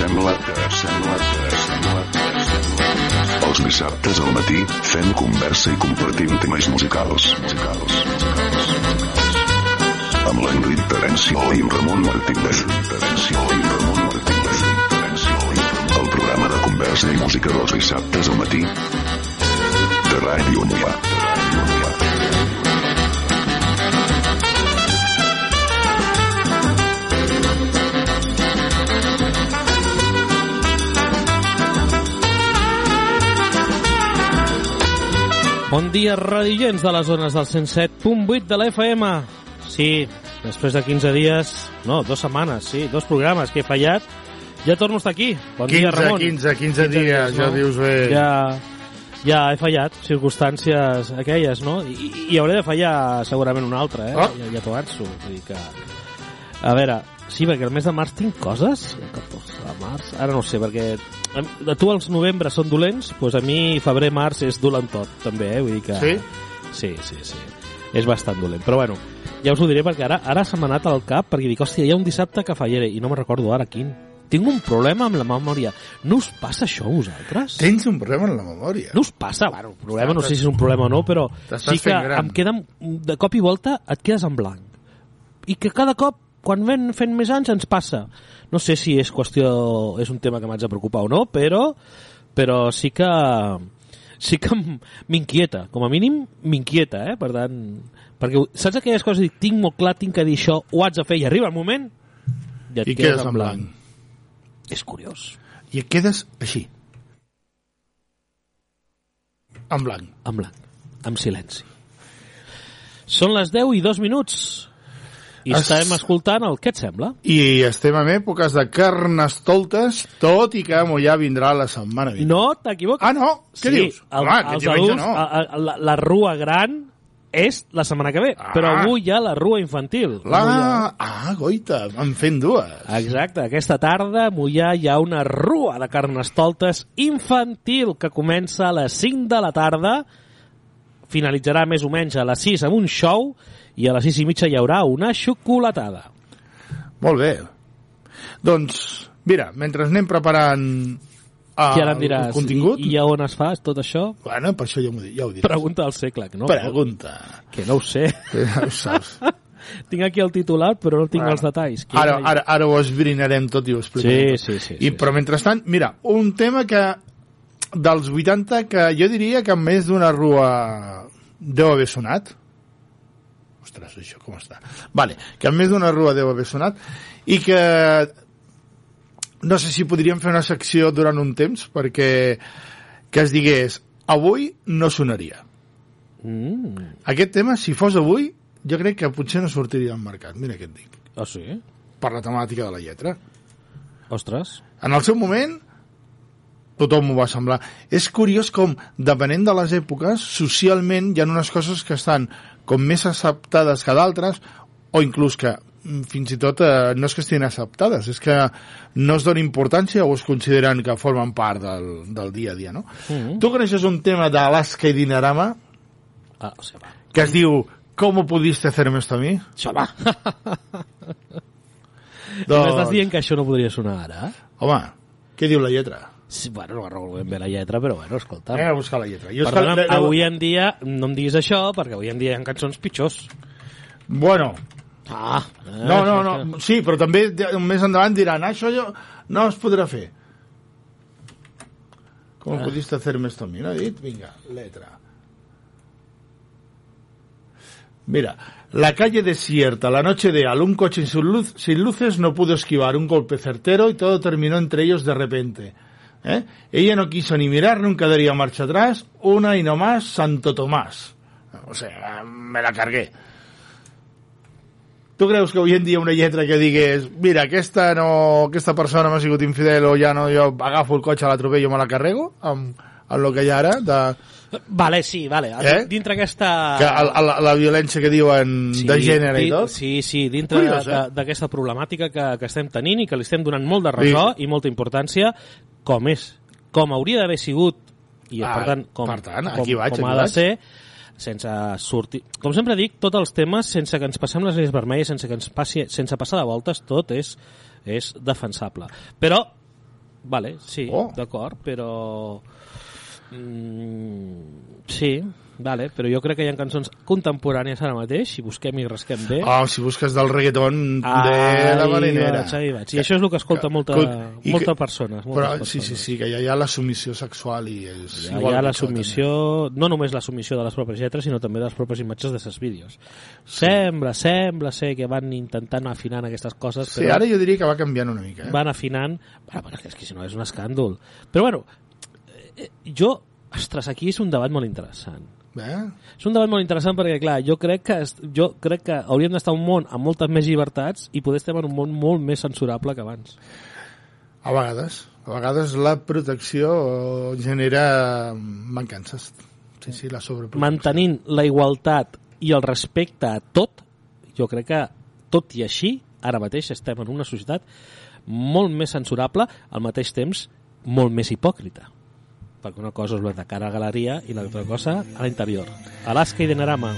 sembla que sembla que sembla que sembla els dissabtes al matí fem conversa i compartim temes musicals. Musicals. Amb l'Enric Terencio i Ramon Martínez. Terencio i Ramon Martínez. El programa de conversa i música dels dissabtes al matí de Ràdio Unià Bon dia, radiants de les zones del 107.8 de la FM. Sí, després de 15 dies, no, dues setmanes, sí, dos programes que he fallat, ja torno a estar aquí. Bon 15, dia, Ramon. 15, 15 dies, ja dius bé. Ja, ja he fallat, circumstàncies aquelles, no? I, i hauré de fallar segurament una altra, eh? Oh. Ja, ja t'ho avanço. Vull dir que... A veure, sí, perquè el mes de març tinc coses. El 14 de març, ara no ho sé, perquè a tu els novembre són dolents, doncs a mi febrer, març és dolent tot, també, eh? Vull dir que... Sí? Sí, sí, sí. És bastant dolent. Però bueno, ja us ho diré perquè ara ara se m'ha anat al cap perquè dic, hòstia, hi ha un dissabte que fallaré i no me recordo ara quin. Tinc un problema amb la memòria. No us passa això a vosaltres? Tens un problema en la memòria. No us passa? Bueno, un problema, no sé si és un problema o no, però sí que em queda, de cop i volta et quedes en blanc. I que cada cop, quan ven fent més anys, ens passa. No sé si és qüestió, és un tema que m'haig de preocupar o no, però, però sí que sí que m'inquieta, com a mínim m'inquieta, eh? Per tant, perquè saps aquelles coses, dic, tinc molt clar, tinc que dir això, ho haig de fer, i arriba el moment i et I quedes en blanc. És curiós. I et quedes així. En blanc. en blanc, amb silenci. Són les 10 i 2 minuts i Es- estem escoltant el què et sembla? I estem en èpoques de carnestoltes, tot i que Mollà vindrà la setmana vinent. No t'equivoques. Ah, no? Què dius? El, Home, aquest els diumenge adults, no. a, a, la, la rua gran és la setmana que ve, Ah. però avui hi ha la rua infantil. Hi ha- La... Ah, goita, en fent dues. Exacte, aquesta tarda a Mollà hi ha una rua de carnestoltes infantil que comença a les 5 de la tarda, finalitzarà més o menys a les 6 amb un show i a les 6 i mitja hi haurà una xocolatada. Molt bé. Doncs, mira, mentre anem preparant uh, I ara em diràs, el contingut... i, i a on es fa tot això? Bueno, per això ja, di- ja ho diré. Pregunta al segle, que no? Pregunta. Que no ho sé. Ja ho saps. tinc aquí el titular, però no tinc Bueno, els detalls. Quin Ara, ara, ara ho esbrinarem tot i ho explicarem. Sí, sí, sí, I, sí, però mentrestant, mira, un tema que dels 80 que jo diria que més d'una rua deu haver sonat. Ostres, això com està? Vale, que més d'una rua deu haver sonat i que no sé si podríem fer una secció durant un temps perquè que es digués avui no sonaria. Mm. Aquest tema, si fos avui, jo crec que potser no sortiria al mercat. Mira què et dic. Oh, sí? Per la temàtica de la lletra. Ostres. En el seu moment, tothom m'ho va semblar. És curiós com, depenent de les èpoques, socialment hi ha unes coses que estan com més acceptades que d'altres, o inclús que mm, fins i tot eh, no és que estiguin acceptades, és que no es dona importància o es consideren que formen part del, del dia a dia, no? Mm. Tu coneixes un tema d'Alaska i Dinarama Ah, o sigui, que es diu ¿Cómo pudiste hacerme esto a mí? Això va. Doncs- M'estàs dient que això no podria sonar ara? Home, què diu la lletra? Sí, bueno, no recordo ben bé la lletra, però bueno, escolta. A buscar la lletra. Jo Perdona, l'he- avui en dia, no em diguis això, perquè avui en dia hi ha cançons pitjors. Bueno, Ah, no, no, no, sí, però també més endavant diran, "Ah, això jo no es podrà fer. Com Ah. pudiste hacerme esto a mí? No he dit? Vinga, letra. Mira, la calle desierta, la noche de al, un coche sin, luz, sin luces no pudo esquivar un golpe certero y todo terminó entre ellos de repente. ¿Eh? Ella no quiso ni mirar, nunca daría marcha atrás, una y no más, Santo Tomás. O sea, me la cargué. Tu creus que avui en dia una lletra que digués mira, aquesta, no, aquesta persona m'ha sigut infidel o ja no, jo agafo el cotxe, l'atropello i me la carrego amb, amb el que hi ha ara de, Vale, sí, vale. Eh? Dintre aquesta... que la, la, la violència que diuen de gènere i tot Sí, sí, dintre eh? d'aquesta problemàtica que, que estem tenint i que li estem donant molt de ressò i molta importància, com és, com hauria d'haver sigut, i Ah, per tant, com, per tant, com, aquí vaig, com aquí ha de vaig. ser, sense sortir... Com sempre dic, tots els temes, sense que ens passem les lleis vermelles, sense que ens passi, sense passar de voltes, tot és, és defensable. Però Vale, sí, Oh. d'acord, però... Mm, sí, vale, però jo crec que hi ha cançons contemporànies ara mateix, si busquem i rasquem bé... Oh, si busques del reggaeton de la marinera. vaig, ahí vaig. I això és el que escolta Que- molta, que- molta que- persones. Però, Moltes sí, sí, sí, que ha, hi ha la submissió sexual i és ha, igual hi ha que la submissió, no només la submissió de les pròpies lletres, sinó també de les pròpies imatges de ses vídeos. Sembla, sembla ser que van intentant afinant aquestes coses, també. Sí, però ara jo diria que va canviant una mica. Eh? van afinant... Bueno, però és que si no és un escàndol. Però bueno, eh, jo... Ostres, aquí és un debat molt interessant. Eh? És un debat molt interessant perquè, clar, jo crec que, jo crec que hauríem d'estar un món amb moltes més llibertats i poder estar en un món molt més censurable que abans. A vegades. A vegades la protecció genera mancances. Sí, sí, la sobreprotecció. Mantenint la igualtat i el respecte a tot, jo crec que, tot i així, ara mateix estem en una societat molt més censurable, al mateix temps molt més hipòcrita. Perquè una cosa és la de cara a galeria i l'altra cosa a l'interior. Alaska i Denerama.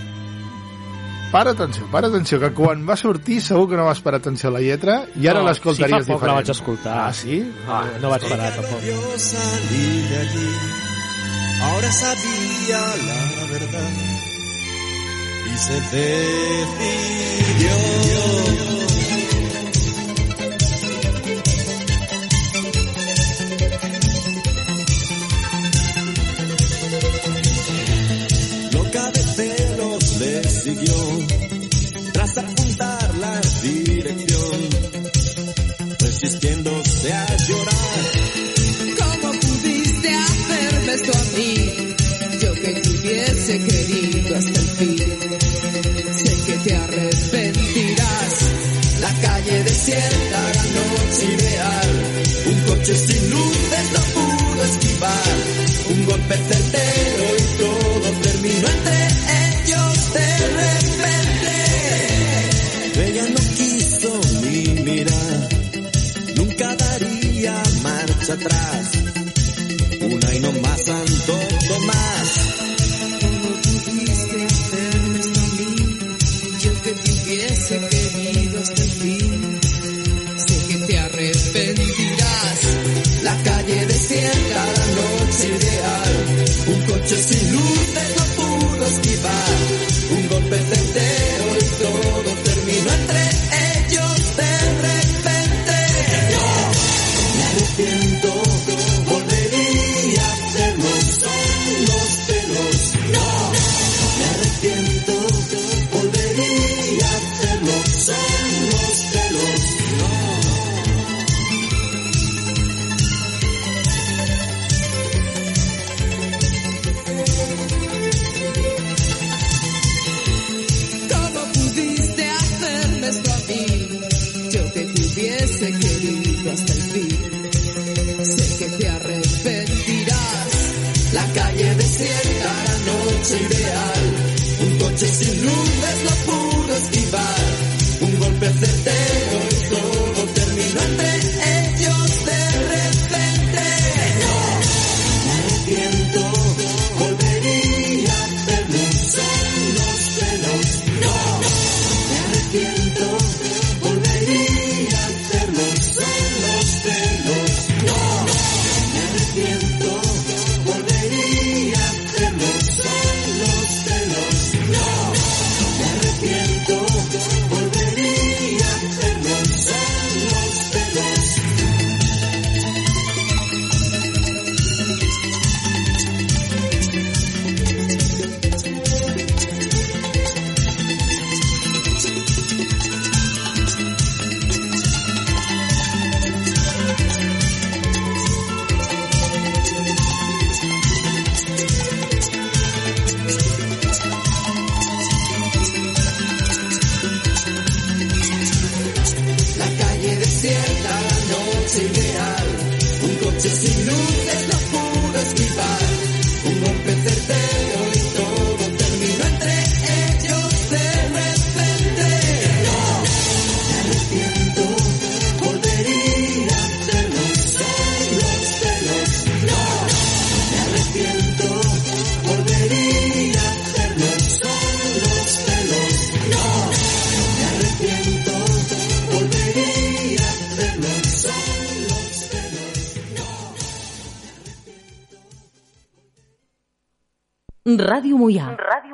Para atenció, para atenció, que quan va sortir segur que no vas parar atenció a la lletra i ara No, l'escoltaries sí, fa poc diferent. la vaig escoltar. Ah, sí? Ah, no vaig parar, tampoc. De allí, ahora sabía la verdad y se decidió. Siguió tras apuntar la dirección, resistiéndose a llorar. ¿Cómo pudiste hacerme esto a mí? Yo que te hubiese querido hasta el fin. Sé que te arrepentirás. La calle desierta, la noche ideal. Un coche sin luces no pudo esquivar. Un golpe certero y todo terminó entre atrás. Una y no más Santo Tomás.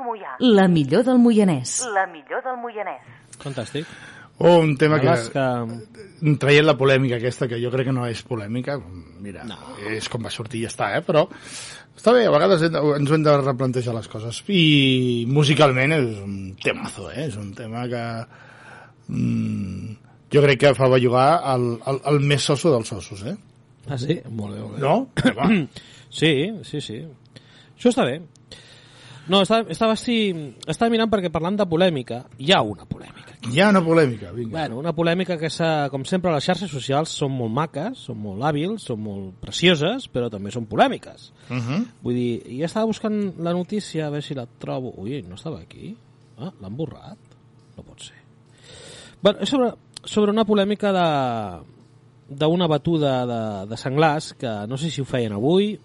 Moià. La millor del Moianès. La millor del Moianès. Fantàstic. O un tema que, que... traient la polèmica aquesta, que jo crec que no és polèmica, mira, no. és com va sortir i ja està, eh? però està bé, a vegades ens ho hem de replantejar les coses. I musicalment és un temazo, eh? és un tema que mm, jo crec que fa bellugar el, el, el més soso dels ossos, eh? Ah, sí? Molt bé, molt bé. No? Sí, sí, sí. Això està bé. No, estava, estava, sí, estava mirant perquè parlant de polèmica, hi ha una polèmica. hi ha una polèmica, vinga. Bueno, una polèmica que, com sempre, les xarxes socials són molt maques, són molt hàbils, són molt precioses, però també són polèmiques. Uh -huh. Vull dir, ja estava buscant la notícia, a veure si la trobo. Ui, no estava aquí? Ah, l'han borrat? No pot ser. Bueno, és sobre, sobre una polèmica de d'una batuda de, de senglars que no sé si ho feien avui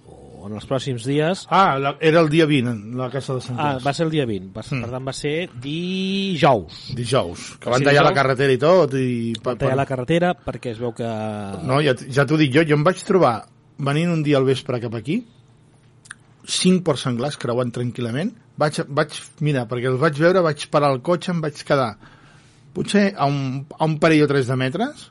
o en els pròxims dies. Ah, la, era el dia 20, en la Casa de Sant Ah, va ser el dia 20, va, Mm. per tant va ser dijous. Dijous, que van tallar la carretera i tot. I, Van tallar la carretera perquè es veu que... No, ja, ja t'ho dic jo, jo em vaig trobar venint un dia al vespre cap aquí, cinc ports senglars creuant tranquil·lament, vaig, vaig, mira, perquè els vaig veure, vaig parar el cotxe, em vaig quedar potser a un, a un parell o tres de metres,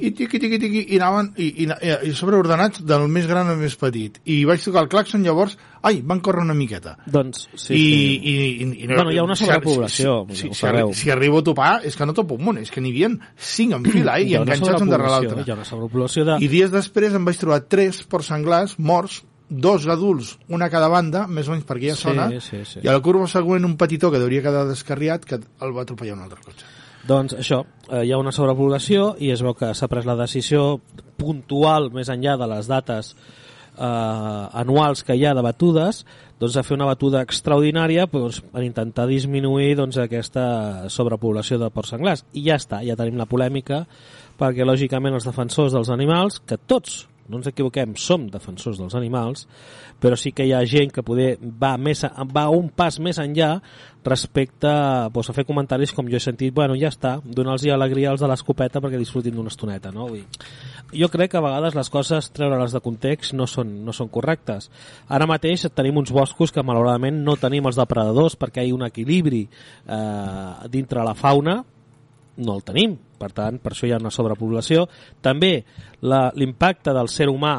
i tiqui, tiqui, tiqui, i anaven i, i, i sobreordenats del més gran al més petit. I vaig tocar el claxon, llavors, ai, van córrer una miqueta. Doncs, sí, I, sí. i, i, i, Bueno, hi ha una sobrepoblació, Si, si, si, si, arribo a topar, és que no topo un munt, és que n'hi havia cinc en fila, eh, i enganxats un darrere l'altre. Hi ha una sobrepoblació de... I dies després em vaig trobar tres porcs senglars morts, dos adults, una a cada banda, més o menys per aquella Sí, zona, sí, sí. i a la curva següent un petitó que hauria quedar descarriat que el va atropellar un altre cotxe. Doncs això, eh, hi ha una sobrepoblació i es veu que s'ha pres la decisió puntual, més enllà de les dates eh, anuals que hi ha de batudes, doncs a fer una batuda extraordinària doncs, per intentar disminuir doncs, aquesta sobrepoblació de porcs senglars. I ja està, ja tenim la polèmica, perquè lògicament els defensors dels animals, que tots no ens equivoquem, som defensors dels animals, però sí que hi ha gent que poder va, més, a- va un pas més enllà respecte doncs, a fer comentaris com jo he sentit, bueno, ja està, donar-los alegria als de l'escopeta perquè disfrutin d'una estoneta, no? Vull jo crec que a vegades les coses, treure-les de context, no són, no són correctes. Ara mateix tenim uns boscos que malauradament no tenim els depredadors perquè hi ha un equilibri eh, dintre la fauna, no el tenim. Per tant, per això hi ha una sobrepoblació. També l'impacte del ser humà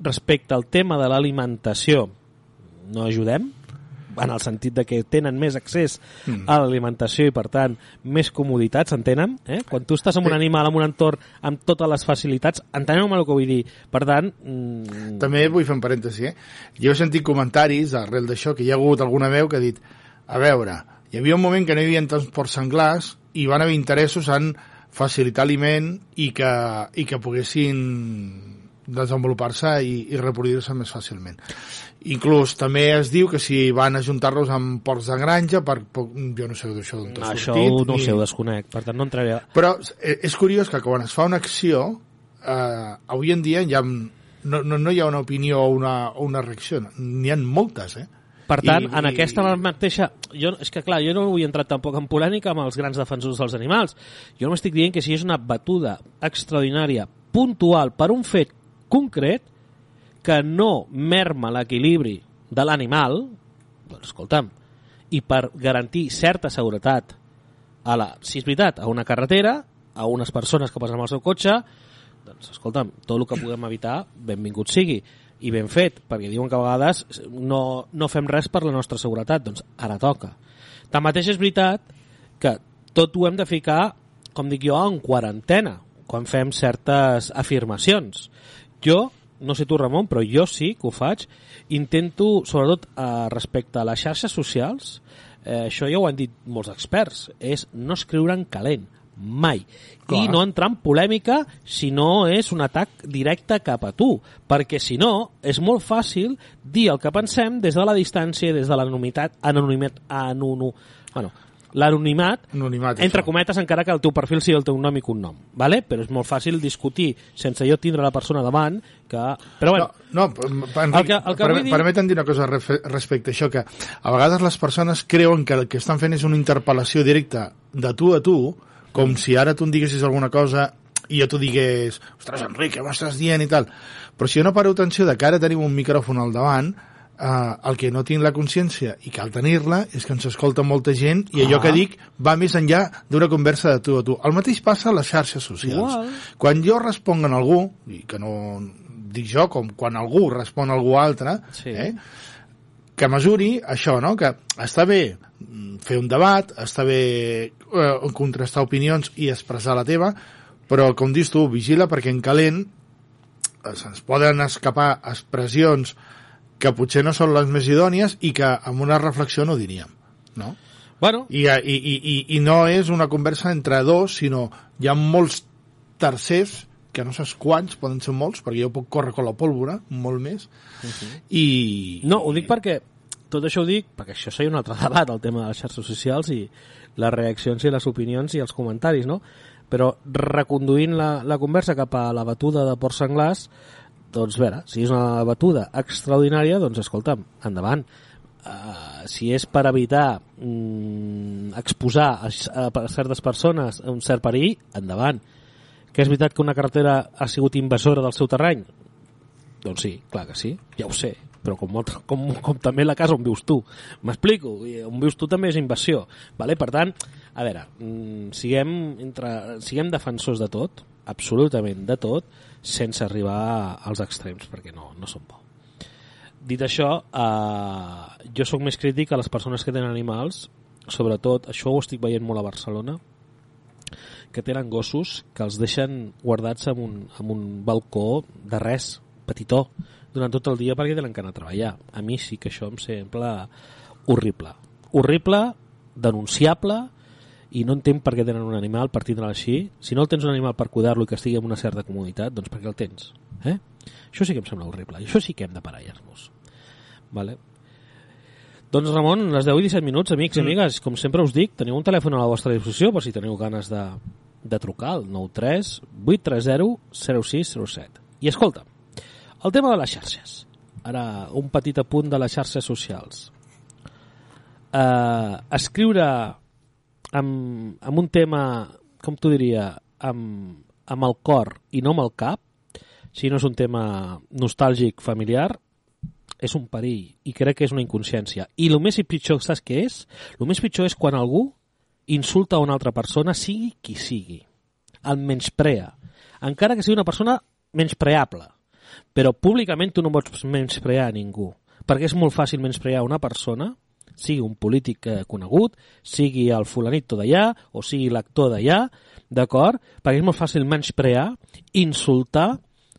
respecte al tema de l'alimentació no ajudem en el sentit de que tenen més accés a l'alimentació i, per tant, més comoditats, entenen? Eh? Quan tu estàs amb un animal, en un entorn amb totes les facilitats, enteneu el que vull dir? Per tant, mm, També vull fer un parèntesi, eh? Jo he sentit comentaris arrel d'això, que hi ha hagut alguna veu que ha dit a veure, hi havia un moment que no hi havia tants porcs senglars i van haver interessos en facilitar aliment i que, i que poguessin desenvolupar-se i, i reproduir-se més fàcilment. Inclús també es diu que si van ajuntar-los amb porcs de granja, per, per, jo no sé d'això d'on t'ha això sortit. no ho ni- sé, ho desconec. Per tant, no entraré... A... però eh, és curiós que quan es fa una acció, eh, avui en dia ja no, no, no hi ha una opinió o una, o una reacció, n'hi ha moltes, eh? Per tant, I- en i- aquesta mateixa... Jo, és que, clar, jo no vull entrar tampoc en polèmica amb els grans defensors dels animals. Jo no m'estic dient que si és una batuda extraordinària, puntual, per un fet concret, que no merma l'equilibri de l'animal, doncs, escolta'm, i per garantir certa seguretat a la, si és veritat, a una carretera, a unes persones que passen amb el seu cotxe, doncs, escolta'm, tot el que puguem evitar, benvingut sigui i ben fet, perquè diuen que a vegades no, no fem res per la nostra seguretat, doncs ara toca. Tanmateix és veritat que tot ho hem de ficar, com dic jo, en quarantena, quan fem certes afirmacions. Jo, no sé tu Ramon, però jo sí que ho faig, intento, sobretot eh, respecte a les xarxes socials, eh, això ja ho han dit molts experts, és no escriure en calent, mai. Clar. I no entrar en polèmica si no és un atac directe cap a tu, perquè si no, és molt fàcil dir el que pensem des de la distància, des de l'anonimitat, anonimitat, anonu, bueno, l'anonimat, Anonimat, entre això. cometes, encara que el teu perfil sigui el teu nom i cognom, vale? però és molt fàcil discutir sense jo tindre la persona davant, que... Però bueno, No, no per, El que- el que vull dir- permetem dir una cosa respecte a això, que a vegades les persones creuen que el que estan fent és una interpel·lació directa de tu a tu, com si ara tu em diguessis alguna cosa i jo t'ho digués, ostres, Enric, què m'estàs dient i tal. Però si jo no paro atenció de que ara tenim un micròfon al davant, eh, el que no tinc la consciència i cal tenir-la és que ens escolta molta gent i allò Ah. que dic va més enllà d'una conversa de tu a tu. El mateix passa a les xarxes socials. Igual. Quan jo responc a algú, i que no dic jo, com quan algú respon a algú altre, Sí. eh, que mesuri això, no? que està bé mm, fer un debat, està bé eh, contrastar opinions i expressar la teva, però com dius tu, vigila perquè en calent eh, se'ns poden escapar expressions que potser no són les més idònies i que amb una reflexió no diríem. No? Bueno, I, i, i, i, I no és una conversa entre dos, sinó hi ha molts tercers, que no saps quants, poden ser molts, perquè jo puc córrer con la pólvora, molt més, i... no, ho dic perquè tot això ho dic perquè això seria un altre debat el tema de les xarxes socials i les reaccions i les opinions i els comentaris, no? Però reconduint la, la conversa cap a la batuda de Port Senglars, doncs, veure, si és una batuda extraordinària, doncs, escolta'm, endavant. Uh, si és per evitar mm, exposar a, a, certes persones un cert perill, endavant. Que és veritat que una carretera ha sigut invasora del seu terreny? Doncs sí, clar que sí, ja ho sé, però com, molt, com, com també la casa on vius tu. M'explico, on vius tu també és invasió. Vale? Per tant, a veure, mm, siguem, entre, siguem defensors de tot, absolutament de tot, sense arribar als extrems, perquè no, no són bo. Dit això, eh, jo sóc més crític a les persones que tenen animals, sobretot, això ho estic veient molt a Barcelona, que tenen gossos que els deixen guardats en un, en un balcó de res, petitó, durant tot el dia perquè tenen que anar a treballar. A mi sí que això em sembla horrible. Horrible, denunciable, i no entenc per què tenen un animal per tindre'l així. Si no el tens un animal per cuidar-lo i que estigui en una certa comoditat, doncs per què el tens? Eh? Això sí que em sembla horrible. Això sí que hem de parellar-nos. Vale? Doncs Ramon, les 10 i 17 minuts, amics i amigues, com sempre us dic, teniu un telèfon a la vostra disposició per si teniu ganes de, de trucar al 93 830 0607. I escolta, el tema de les xarxes. Ara, un petit apunt de les xarxes socials. Uh, escriure amb, amb un tema, com t'ho diria, amb, amb el cor i no amb el cap, si no és un tema nostàlgic familiar, és un perill i crec que és una inconsciència. I el més pitjor, saps què és? El més pitjor és quan algú insulta una altra persona, sigui qui sigui. El menysprea. Encara que sigui una persona menyspreable. Però públicament tu no pots menysprear a ningú. Perquè és molt fàcil menysprear una persona, sigui un polític eh, conegut, sigui el fulanito d'allà o sigui l'actor d'allà, d'acord? Perquè és molt fàcil menysprear, insultar,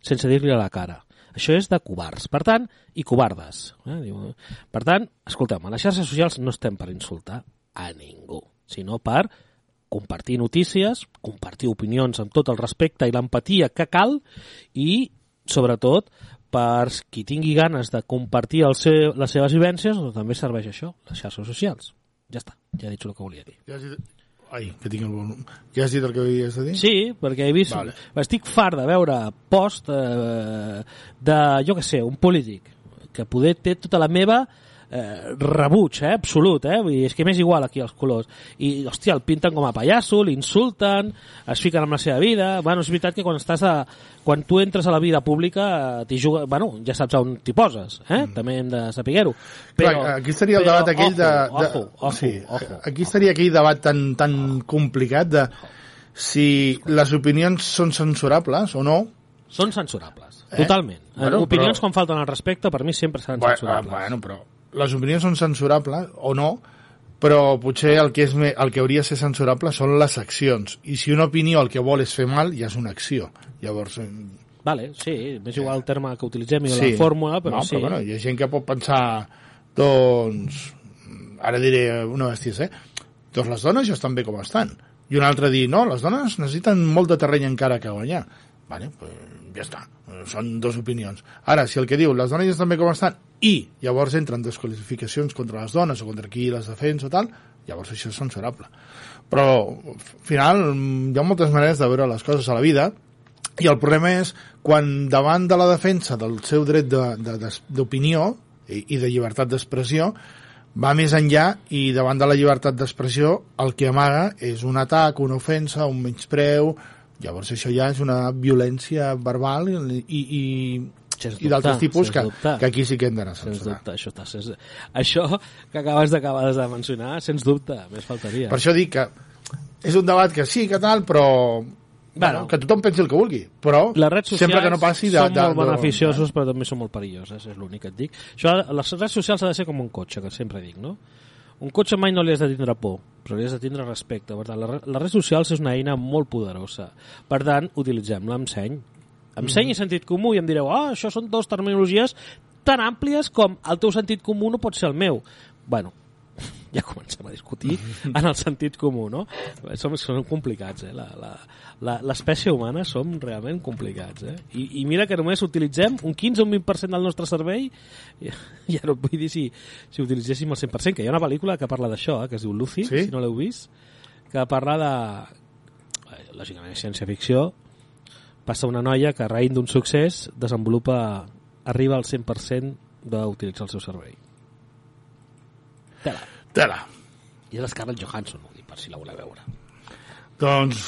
sense dir-li a la cara. Això és de covards, per tant, i covardes. Eh? Diu- Per tant, escolteu, a les xarxes socials no estem per insultar a ningú, sinó per compartir notícies, compartir opinions amb tot el respecte i l'empatia que cal i, sobretot, per qui tingui ganes de compartir el seu, les seves vivències, doncs també serveix això, les xarxes socials. Ja està, ja he dit el que volia dir. Ja. Ai, que tinc el volum. Ja has dit el que havies de dir? Sí, perquè he vist... Vale. Estic fart de veure post eh, de, jo que sé, un polític que poder té tota la meva eh, rebuig, eh, absolut, eh? Vull dir, és que m'és igual aquí els colors. I, hòstia, el pinten com a pallasso, l'insulten, es fiquen amb la seva vida... Bueno, és veritat que quan estàs a... Quan tu entres a la vida pública, eh, t'hi juga... Bueno, ja saps on t'hi poses, eh? Mm. També hem de saber-ho. Clar, aquí estaria el però, debat aquell de... ojo, de Ojo, ojo, sí, ojo. Aquí estaria aquell debat tan, tan complicat de si les opinions són censurables o no. Són censurables, Eh? totalment. Bueno, Opinions però- quan falten al respecte, per mi sempre seran Bueno, censurables. bueno, però les opinions són censurables o no, però potser el que, és el que hauria de ser censurable són les accions. I si una opinió el que vol és fer mal, ja és una acció. Llavors, eh, Vale, sí, m'és igual el terme que utilitzem i la fórmula, però no, sí. Però, bueno, hi ha gent que pot pensar, doncs, ara diré una bèstia, eh? Doncs les dones ja estan bé com estan. I un altre dir, no, les dones necessiten molt de terreny encara que guanyar. Vale, pues, ja està. Són dues opinions. Ara, si el que diu, les dones ja estan bé com estan, i llavors entren desqualificacions contra les dones o contra qui les defensa o tal, llavors això és censurable. Però, al final, hi ha moltes maneres de veure les coses a la vida i el problema és quan davant de la defensa del seu dret d'opinió i, i de llibertat d'expressió va més enllà i davant de la llibertat d'expressió el que amaga és un atac, una ofensa, un menyspreu llavors això ja és una violència verbal i, i, Sens i d'altres tipus que, dubte. que aquí sí que hem d'anar a censurar. dubte, això, està, sens... això que acabes d'acabar de mencionar, sens dubte, més faltaria. Per això dic que és un debat que sí, que tal, però... Bueno, que tothom pensi el que vulgui, però les redes sempre que no passi de... són de, molt de, beneficiosos però també són molt perilloses, és l'únic que et dic. Això, les redes socials ha de ser com un cotxe, que sempre dic, no? Un cotxe mai no li has de tindre por, però li has de tindre respecte. Per tant, la les redes socials és una eina molt poderosa. Per tant, utilitzem-la amb seny. Amb Mm. seny i sentit comú i em direu, ah, això són dues terminologies tan àmplies com el teu sentit comú no pot ser el meu. Bueno, ja comencem a discutir en el sentit comú, no? Som, som complicats, eh? La- la- la- L'espècie humana som realment complicats, eh? I, I mira que només utilitzem un 15 o un 20% del nostre cervell, i, ja no vull dir si, si utilitzéssim el 100%, que hi ha una pel·lícula que parla d'això, eh? que es diu Lucy, Sí? si no l'heu vist, que parla de... eh, Lògicament, ciència-ficció, passa una noia que, raïm d'un succés, desenvolupa, arriba al 100% d'utilitzar el seu cervell. Tela. Tela. I és l'Scarlett Johansson, per si la voleu veure. Doncs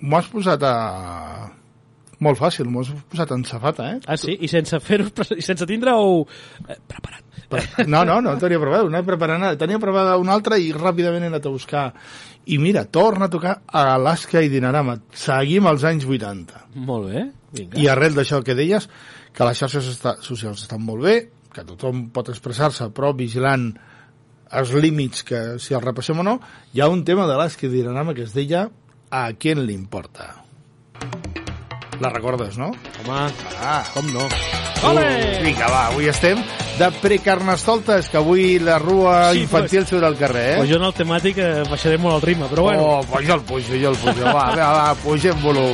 m'ho has posat a... Molt fàcil, m'ho has posat en safata, eh? Ah, sí? I sense fer-ho, i sense tindre-ho eh, preparat. No, no, no tenia preparat, no he preparat nada. Tenia preparada una altra i ràpidament he anat a buscar. I mira, torna a tocar a Alaska i Dinarama. Seguim als anys 80. Molt bé, vinga. I arrel d'això que deies, que les xarxes socials estan molt bé, que tothom pot expressar-se, però vigilant els límits que si els repassem o no, hi ha un tema d'Alaska i Dinarama que es deia A quién le importa? La recordes, no? Home, Ah, com no? Ole! Vinga, va, avui estem de precarnestoltes, que avui la rua Sí, infantil surt al carrer, eh? Pues jo en el temàtic eh, baixaré molt el ritme, però bueno. Oh, pues jo el pujo, jo el pujo. Va, va, va, pugem volum.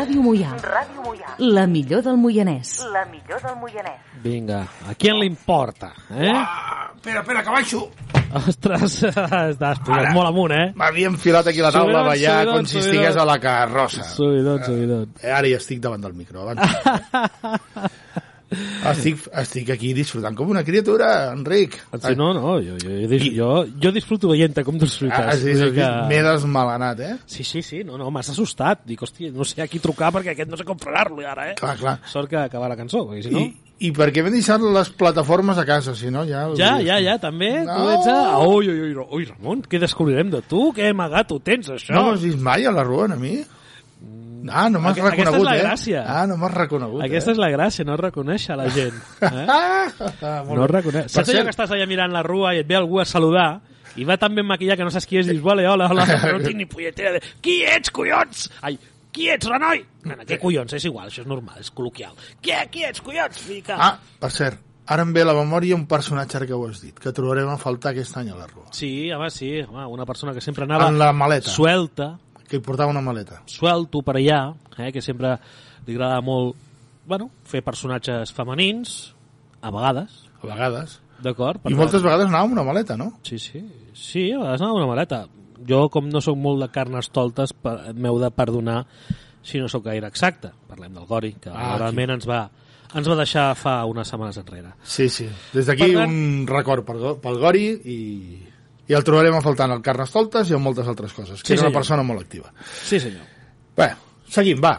Ràdio Moià. Ràdio Moià. La millor del Moianès. La millor del Moianès. Vinga, a qui li importa, eh? Ah, espera, espera, que baixo. Ostres, estàs posat molt amunt, eh? M'havia enfilat aquí la taula Subidon, a ballar subidon, com si subidon. estigués a la carrossa. Subidon, subidon. Eh, Ara ja estic davant del micro. Abans. estic, estic aquí disfrutant com una criatura, Enric. Sí, no, no, jo, jo, jo, dis- jo, jo disfruto veient com disfrutes. Ah, sí, sí, que- M'he desmalanat, eh? Sí, sí, sí, no, no, m'has assustat. Dic, hòstia, no sé a qui trucar perquè aquest no sé com frenar-lo ara, eh? Clar, clar. Sort que acaba la cançó, perquè si no... I, I perquè m'he deixat les plataformes a casa, si no ja... Ja, ja, ja, també. No. Tu ets a... Ui, ui, ui, ui, Ramon, què descobrirem de tu? Què amagat ho tens, això? No m'has vist mai a la rua, a mi? Ah, no m'has reconegut, és la eh? gràcia. Ah, no m'has reconegut, Aquesta eh? és la gràcia, no reconèixer la gent. Eh? Ah, No reconeix. Saps allò que estàs allà mirant la rua i et ve algú a saludar i va tan ben maquillat que no saps qui és i dius, vale, hola, hola, no tinc ni polletera de... Qui ets, collons? Ai, qui ets, Renoi? Nena, què collons? És igual, això és normal, és col·loquial. Qui, qui ets, collons? Fica. Ah, per cert, ara em ve a la memòria un personatge que ho has dit, que trobarem a faltar aquest any a la rua. Sí, home, sí, home, una persona que sempre anava En la maleta, suelta, que hi portava una maleta. suelto per allà, eh, que sempre li agrada molt bueno, fer personatges femenins, a vegades, A vegades. d'acord? I moltes vegades anava amb una maleta, no? Sí, sí. Sí, a vegades anava amb una maleta. Jo, com no sóc molt de carnestoltes, per- m'heu de perdonar si no sóc gaire exacte. Parlem del Gori, que Ah, realment ens va, ens va deixar fa unes setmanes enrere. Sí, sí. Des d'aquí un record pel, pel Gori i, i el trobarem a faltar en el Carnestoltes i en moltes altres coses, que Sí, era una senyor. persona molt activa. Sí, senyor. Bé, seguim, va.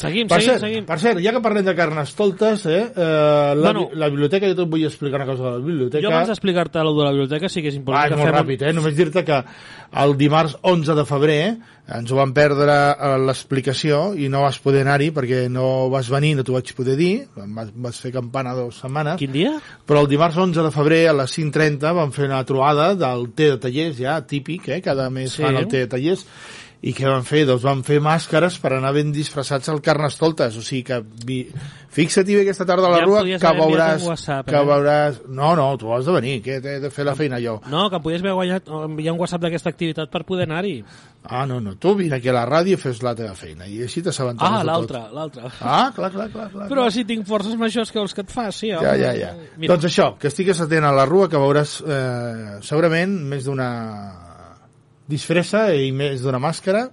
Seguim, Per seguim, cert, seguim. per cert, ja que parlem de Carnestoltes, eh, eh, la, Bueno. la biblioteca, jo et vull explicar una cosa de la biblioteca. Jo abans d'explicar-te el de la biblioteca sí que és important és que molt fem... ràpid, eh? Només dir-te que el dimarts 11 de febrer ens ho vam perdre a l'explicació i no vas poder anar-hi perquè no vas venir, no t'ho vaig poder dir, vas, vas fer campana dues setmanes, Quin dia? però el dimarts 11 de febrer a les 5.30 vam fer una trobada del té de tallers, ja típic, eh? cada mes Sí. fan el té de tallers, i què van fer? Doncs van fer màscares per anar ben disfressats al Carnestoltes, o sigui que vi... fixa't-hi bé aquesta tarda a la Ja rua que veuràs, WhatsApp, que eh? veuràs... No, no, tu has de venir, que he de fer la feina jo. No, que em podies haver guanyat, enviar un WhatsApp d'aquesta activitat per poder anar-hi. Ah, no, no, tu vine aquí a la ràdio i fes la teva feina, i així t'assabentaràs Ah, de tot. l'altre, l'altre. Ah, clar, clar, clar, clar. Però si tinc forces majors que vols que et faci, home. Ja, ja, ja. Mira, Doncs això, que estigues atent a la rua, que veuràs eh, segurament més d'una disfressa i més d'una màscara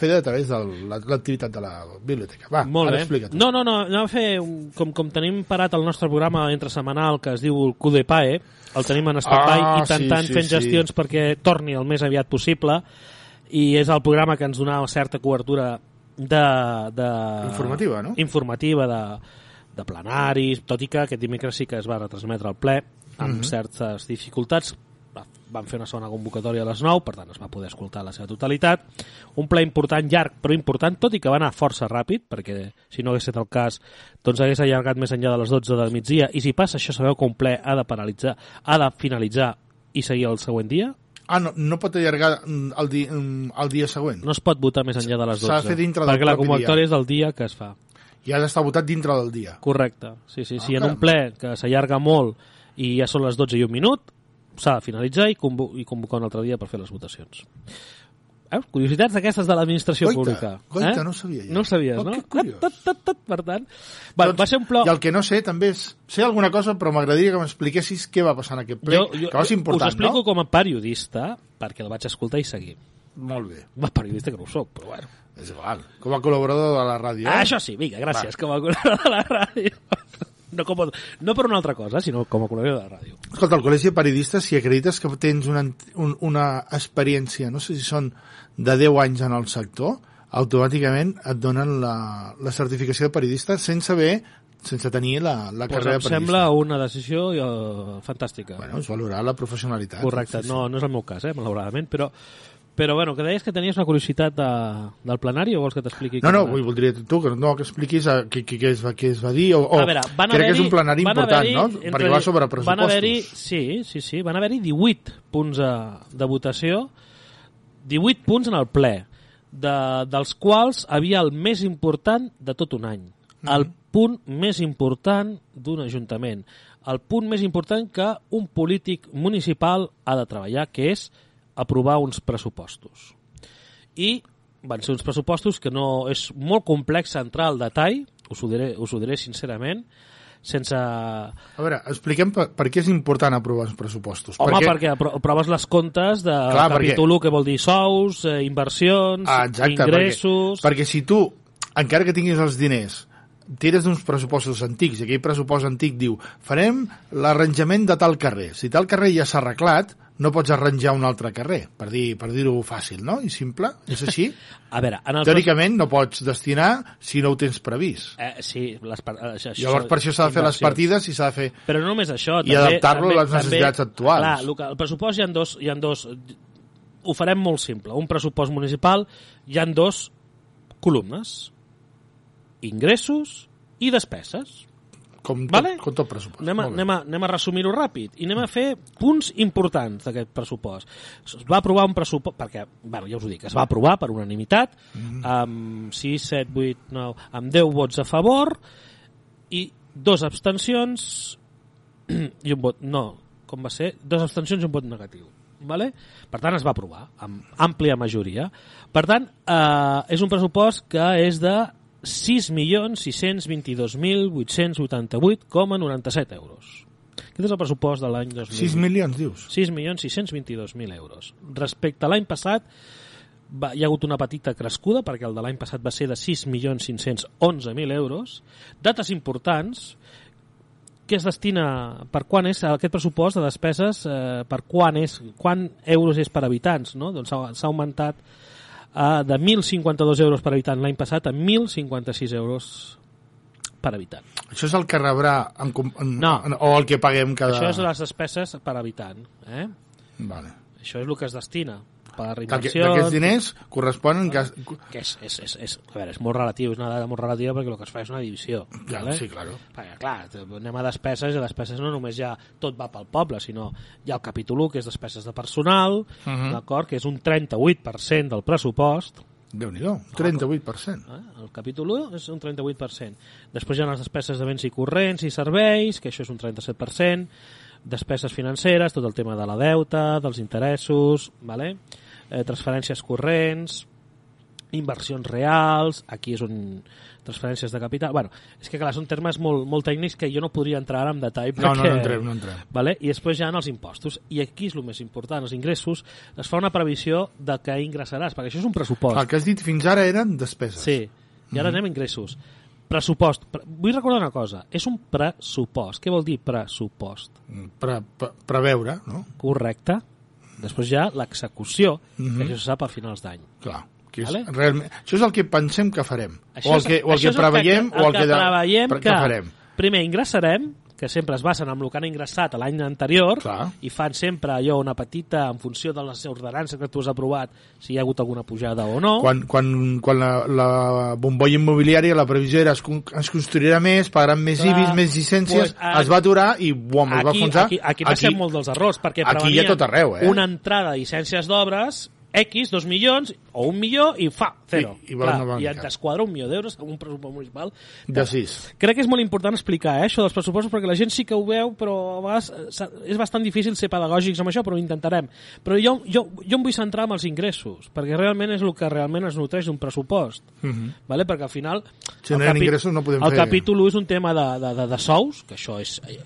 feta a través de la- l'activitat de la biblioteca. Va, Molt ara explica't. No, no, no, anem a fer, un, com, com tenim parat el nostre programa entre setmanal que es diu el QDPAE, el tenim en stand-by Ah, intentant sí, sí, fent sí. gestions perquè torni el més aviat possible i és el programa que ens donava certa cobertura de... de Informativa, no? Informativa de, de plenaris, tot i que aquest dimecres sí que es va retransmetre al ple amb Mhm. certes dificultats van fer una segona convocatòria a les 9, per tant es va poder escoltar la seva totalitat. Un ple important, llarg, però important, tot i que va anar força ràpid, perquè si no hagués estat el cas, doncs hagués allargat més enllà de les 12 del migdia, i si passa això, sabeu que un ple ha de paralitzar, ha de finalitzar i seguir el següent dia? Ah, no, no pot allargar mm, el, di, mm, el dia següent. No es pot votar més enllà de les 12. S'ha de fer dintre del Perquè la convocatòria és del dia que es fa. I ha d'estar votat dintre del dia. Correcte. Sí, sí, sí. Ah, en un ple que s'allarga molt i ja són les 12 i un minut, s'ha de finalitzar i, convo i convocar un altre dia per fer les votacions. Veus? Curiositats d'aquestes de l'administració pública. goita, eh? no sabia jo. No ho sabies, Oh, no? Tot, tot, tot, tot, per tant... Va, va ser un plor... I el que no sé també és... Sé alguna cosa, però m'agradaria que m'expliquessis què va passar en aquest ple, que va ser important, us explico no? com a periodista, perquè el vaig escoltar i seguir. Molt bé. Va, periodista que no ho soc, però bueno. És igual. Com a col·laborador de la ràdio. Ah, eh? això sí, vinga, gràcies, com a col·laborador de la ràdio. No, com no per una altra cosa, sinó com a col·laborador de la ràdio. Escolta, al Col·legi de Periodistes, si acredites que tens una, un, una experiència, no sé si són de 10 anys en el sector, automàticament et donen la, la certificació de periodista sense haver, sense tenir la, la Pues carrera em de periodista. sembla una decisió uh, fantàstica. Bueno, és valorar la professionalitat. Correcte, no, no és el meu cas, eh, malauradament, però, però bueno, que deies que tenies una curiositat de, del plenari o vols que t'expliqui? No, no, vull, voldria tu que, no, que expliquis a, què, què, què, es què es va dir, o, o a veure, van crec que és un plenari van important, no? entre- Perquè va sobre Van pressupostos. haver-hi, sí, sí, sí, van haver-hi 18 punts de, de votació, 18 punts en el ple, de, dels quals havia el més important de tot un any. El punt més important d'un ajuntament. El punt més important que un polític municipal ha de treballar, que és aprovar uns pressupostos. I van ser uns pressupostos que no... És molt complex entrar al detall, us ho diré, us ho diré sincerament, sense... A veure, expliquem per, per què és important aprovar els pressupostos. Home, perquè, perquè apro- aproves les comptes de Clar, perquè- capítol 1, que vol dir sous, eh, inversions, Ah, exacte, ingressos... Perquè, perquè si tu, encara que tinguis els diners, tires d'uns pressupostos antics, i aquell pressupost antic diu farem l'arranjament de tal carrer. Si tal carrer ja s'ha arreglat, no pots arranjar un altre carrer, per dir per dir-ho fàcil, no? I simple, és així. A veure, en el Teòricament no pots destinar si no ho tens previst. Eh, sí, les par... eh, això, Llavors per això s'ha de fer les partides i s'ha de fer... Però no només això. I adaptar-lo a les necessitats actuals. Clar, el, que- el pressupost hi ha dos... Hi ha dos ho farem molt simple. Un pressupost municipal hi han dos columnes. Ingressos i despeses. Com tot, Vale? com tot pressupost. Anem a, anem a, anem a resumir-ho ràpid i anem a fer punts importants d'aquest pressupost. Es va aprovar un pressupost, perquè, bueno, ja us ho dic, es va aprovar per unanimitat, amb 6, 7, 8, 9, amb 10 vots a favor i dos abstencions i un vot, no, com va ser? Dos abstencions i un vot negatiu. Vale? Per tant, es va aprovar amb àmplia majoria. Per tant, eh, és un pressupost que és de 6.622.888,97 euros. Aquest és el pressupost de l'any 2000. 6 milions, dius? 6.622.000 euros. Respecte a l'any passat, va, hi ha hagut una petita crescuda, perquè el de l'any passat va ser de 6.511.000 euros. Dates importants, què es destina, per quan és aquest pressupost de despeses, eh, per quan és, quan euros és per habitants, no? Doncs s'ha s'ha augmentat eh, de 1.052 euros per habitant l'any passat a 1.056 euros per habitant. Això és el que rebrà en, en, No. en, o el que paguem cada... Això és les despeses per habitant. Eh? Vale. Això és el que es destina per D'aquest- inversió... D'aquests diners corresponen... Gas... que és, és, és, és, a veure, és molt relatiu, és una dada molt relativa perquè el que es fa és una divisió. Ja, vale? sí, claro. Perquè, clar, anem a despeses, i a despeses no només ja tot va pel poble, sinó hi ha el capítol 1, que és despeses de personal, Mhm. d'acord, que és un 38% del pressupost, Déu-n'hi-do, 38%. eh? el capítol 1 és un 38%. Després hi ha les despeses de béns i corrents i serveis, que això és un 37%, despeses financeres, tot el tema de la deuta, dels interessos, vale? eh, transferències corrents, inversions reals, aquí és on transferències de capital... Bueno, és que clar, són termes molt, molt tècnics que jo no podria entrar ara en detall No, no, perquè... no entrem, no entrem. Vale? I després ja en els impostos. I aquí és el més important, els ingressos, es fa una previsió de què ingressaràs, perquè això és un pressupost. El que has dit fins ara eren despeses. Sí, i ara anem a ingressos. Pressupost. Pre vull recordar una cosa. És un pressupost. Què vol dir pressupost? Pre, pre, preveure, no? Correcte. Després hi ha l'execució, Mhm. que això se sap a finals d'any. Clar. Que és Vale. realment, això és el que pensem que farem. Això o el que, o el que preveiem o el que, de- preveiem per- que, que farem. primer ingressarem, que sempre es basen en el que han ingressat l'any anterior Clar. i fan sempre allò una petita en funció de les ordenances que tu has aprovat si hi ha hagut alguna pujada o no Quan, quan, quan la, la bombolla immobiliària, la previsió era es, es construirà més, pagaran més Clar. IBIs, més llicències, Pues, es va aturar i buam, es va aquí, enfonsar. aquí, aquí va ser molt dels errors, perquè aquí hi ha prevenien tot arreu, eh? una entrada de llicències d'obres X, dos milions o un milió i fa, zero. I- i Clar. I et desquadra un milió d'euros amb un pressupost municipal. De sis. Crec que és molt important explicar eh, això dels pressupostos perquè la gent sí que ho veu, però a vegades eh, és bastant difícil ser pedagògics amb això, però ho intentarem. Però jo, jo, jo em vull centrar en els ingressos, perquè realment és el que realment es nutreix d'un pressupost. vale? Perquè al final... Si no el hi ha ingressos no podem el fer- capítol 1 és un tema de, de, de, de sous, que això és, eh,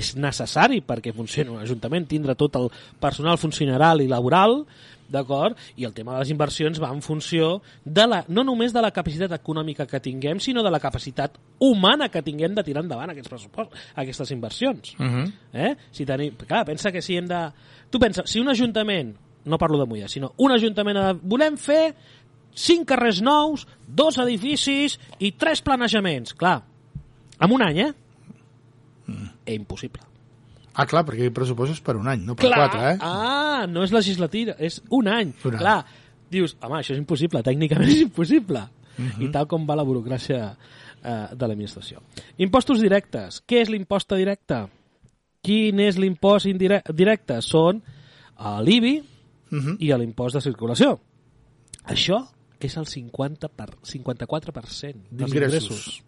és necessari perquè funcioni un ajuntament, tindre tot el personal funcional i laboral, d'acord? I el tema de les inversions va en funció de la, no només de la capacitat econòmica que tinguem, sinó de la capacitat humana que tinguem de tirar endavant aquests pressupostos, aquestes inversions. Uh -huh. eh? si tenim, clar, pensa que si hem de... Tu pensa, si un ajuntament, no parlo de Molla, sinó un ajuntament, de- volem fer cinc carrers nous, dos edificis i tres planejaments. Clar, en un any, eh? Mm. És impossible. Ah, clar, perquè el pressupost és per un any, no per quatre, eh? Ah, no és legislativa, és un any. Un any. Clar, dius, home, això és impossible, tècnicament és impossible. Mhm. I tal com va la burocràcia eh, de l'administració. Impostos directes. Què és l'impost directe? Quin és l'impost directe? Són eh, l'IBI Mhm. i l'impost de circulació. Això és el 50 per, 54% dels ingressos.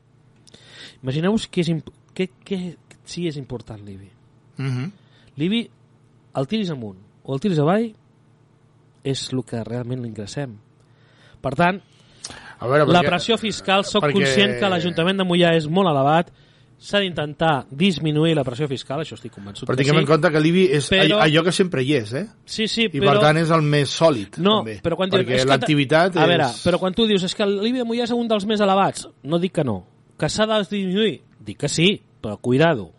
Imagineu-vos que, és, que, que sí és important l'IBI. Uh -huh. L'IBI, el tiris amunt o el tiris avall, és el que realment l'ingressem. Per tant, A veure, la perquè- pressió fiscal, sóc perquè- conscient que l'Ajuntament de Mollà és molt elevat, s'ha d'intentar disminuir la pressió fiscal, això estic convençut Però que sí. en compte que l'IBI és Però- allò que sempre hi és, eh? Sí, sí, I però... per tant és el més sòlid, No, també. però quan perquè és l'activitat A és... veure, però quan tu dius és que l'IBI de Mollà és un dels més elevats, no dic que no. Que s'ha de disminuir, dic que sí, però cuidado.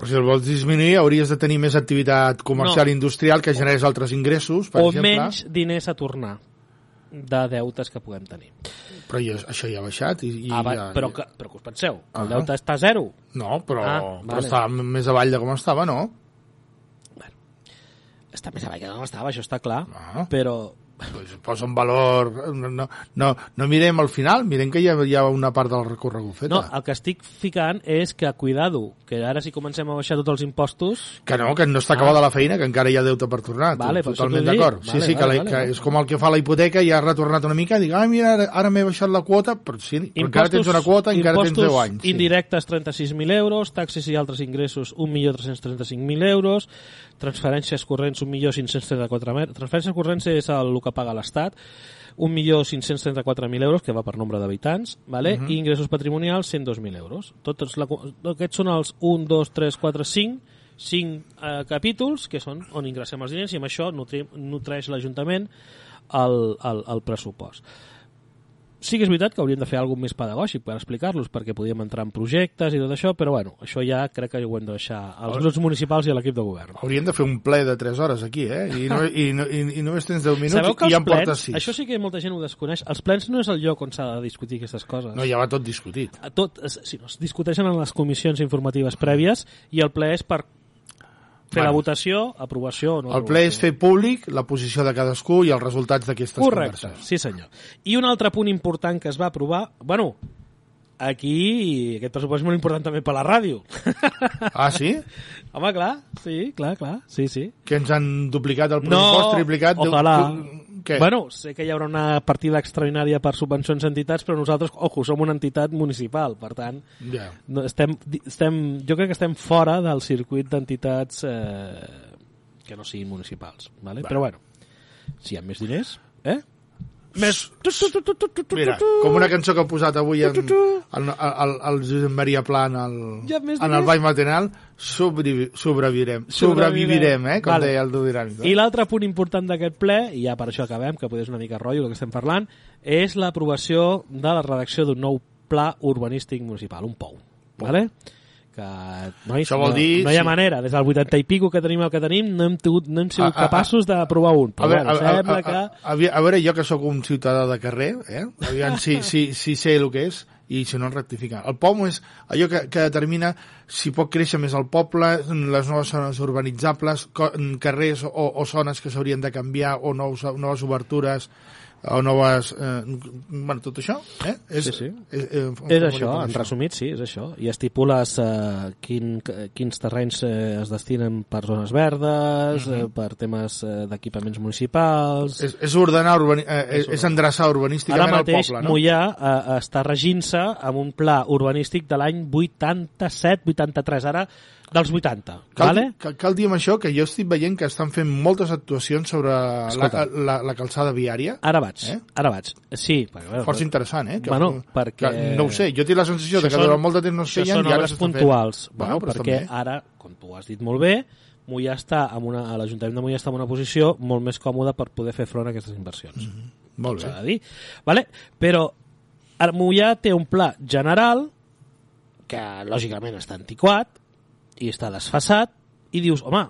Però si el vols disminuir hauries de tenir més activitat comercial No. industrial que generés altres ingressos, per o exemple. menys diners a tornar de deutes que puguem tenir. Però ja, això ja ha baixat. I, i Ah, va, ja, però, que, però que us penseu, que el Ah. deute està a zero. No, però, Ah, però vale. està més avall de com estava, no? Està més avall que no estava, això està clar, Ah. però Pues posa en valor... No, no, no, mirem al final, mirem que hi ha, hi ha una part del recorregut feta. no, el que estic ficant és que, cuidado, que ara si comencem a baixar tots els impostos, Que no, que no està acabada la feina, que encara hi ha deute per tornar. Ah. Vale, totalment d'acord. Sí, Vale, sí, que, vale, la, vale, que vale. és com el que fa la hipoteca i ha retornat una mica, dic, ah, mira, ara, ara m'he baixat la quota, però sí, però encara tens una quota, encara tens impostos 10 anys. Sí. indirectes 36.000 euros, taxes i altres ingressos 1.335.000 euros, transferències corrents 1.534.000 transferències corrents és el, el que paga l'Estat 1.534.000 euros que va per nombre d'habitants vale? Mhm. i ingressos patrimonials 102.000 euros tots la, aquests són els 1, 2, 3, 4, 5 cinc eh, capítols que són on ingressem els diners i amb això nutri, nutreix l'Ajuntament el, el, el pressupost sí que és veritat que hauríem de fer alguna més pedagògic per explicar-los, perquè podíem entrar en projectes i tot això, però bueno, això ja crec que ho hem de deixar als grups municipals i a l'equip de govern. Hauríem de fer un ple de 3 hores aquí, eh? I, no, i, no, i, i només tens 10 minuts Sabeu que i ja en portes plens, 6. això sí que molta gent ho desconeix, els plens no és el lloc on s'ha de discutir aquestes coses. No, ja va tot discutit. A tot, si no, es discuteixen en les comissions informatives prèvies i el ple és per fer Bueno. la votació, aprovació o no. El ple és fer públic la posició de cadascú i els resultats d'aquestes Correcte, converses. sí senyor. I un altre punt important que es va aprovar, bueno, aquí aquest pressupost és molt important també per la ràdio. Ah, sí? Home, clar, sí, clar, clar, sí, sí. Que ens han duplicat el pressupost, triplicat... deu- ojalà. Què? Bueno, sé que hi haurà una partida extraordinària per subvencions a entitats, però nosaltres, ojo, som una entitat municipal, per tant, Ja. no, estem, estem, jo crec que estem fora del circuit d'entitats eh, que no siguin municipals, ¿vale? però bueno, si hi ha més diners, eh? Més... Mira, com una cançó que ha posat avui en, tu. el, el, Josep Maria Plan al, Ja en el ball matinal, sobrevi, sobrevivirem. Sobrevivirem. Eh? Com Vale. deia el Dudiran. I l'altre punt important d'aquest ple, i ja per això acabem, que potser és una mica rotllo el que estem parlant, és l'aprovació de la redacció d'un nou pla urbanístic municipal, un POU. Vale? Que, nois, Això vol no, dir no hi ha si- manera, des del 80 i pico que tenim el que tenim no hem, tingut, no hem sigut A- a- a- capaços d'aprovar un A però veure, bueno, a, a, sembla a, que a, a, a veure, jo que sóc un ciutadà de carrer, eh? aviam si, si, si sé el que és i si no rectificar. El POM és allò que, que determina si pot créixer més el poble, les noves zones urbanitzables, carrers o, o zones que s'haurien de canviar o nous, noves obertures o noves... Eh, bueno, tot això, eh? És, Sí, sí. És, eh, és això, en resumit sí, és això i estipules eh, quin, quins terrenys eh, es destinen per zones verdes eh, per temes eh, d'equipaments municipals És, és ordenar, urbani, eh, és, és endreçar Ara urbanísticament mateix el poble, no? Mollà eh, està regint-se amb un pla urbanístic de l'any 87-83, ara dels 80, Cal, vale? cal, cal dir amb això que jo estic veient que estan fent moltes actuacions sobre la, Escolta. la, la calçada viària. Ara vaig, Eh? ara vaig. Sí, perquè, bueno, Força interessant, eh? Que, Bueno, perquè- Que, no ho sé, jo tinc la sensació que són- durant molt de temps no es feien i ara s'estan puntuals, fent. bueno, però perquè també. ara, com tu has dit molt bé, Mollà està en una, l'Ajuntament de Mollà està en una posició molt més còmoda per poder fer front a aquestes inversions. Molt s'ha bé. de dir. Vale? Però Mollà té un pla general que lògicament està antiquat i està desfasat i dius, home,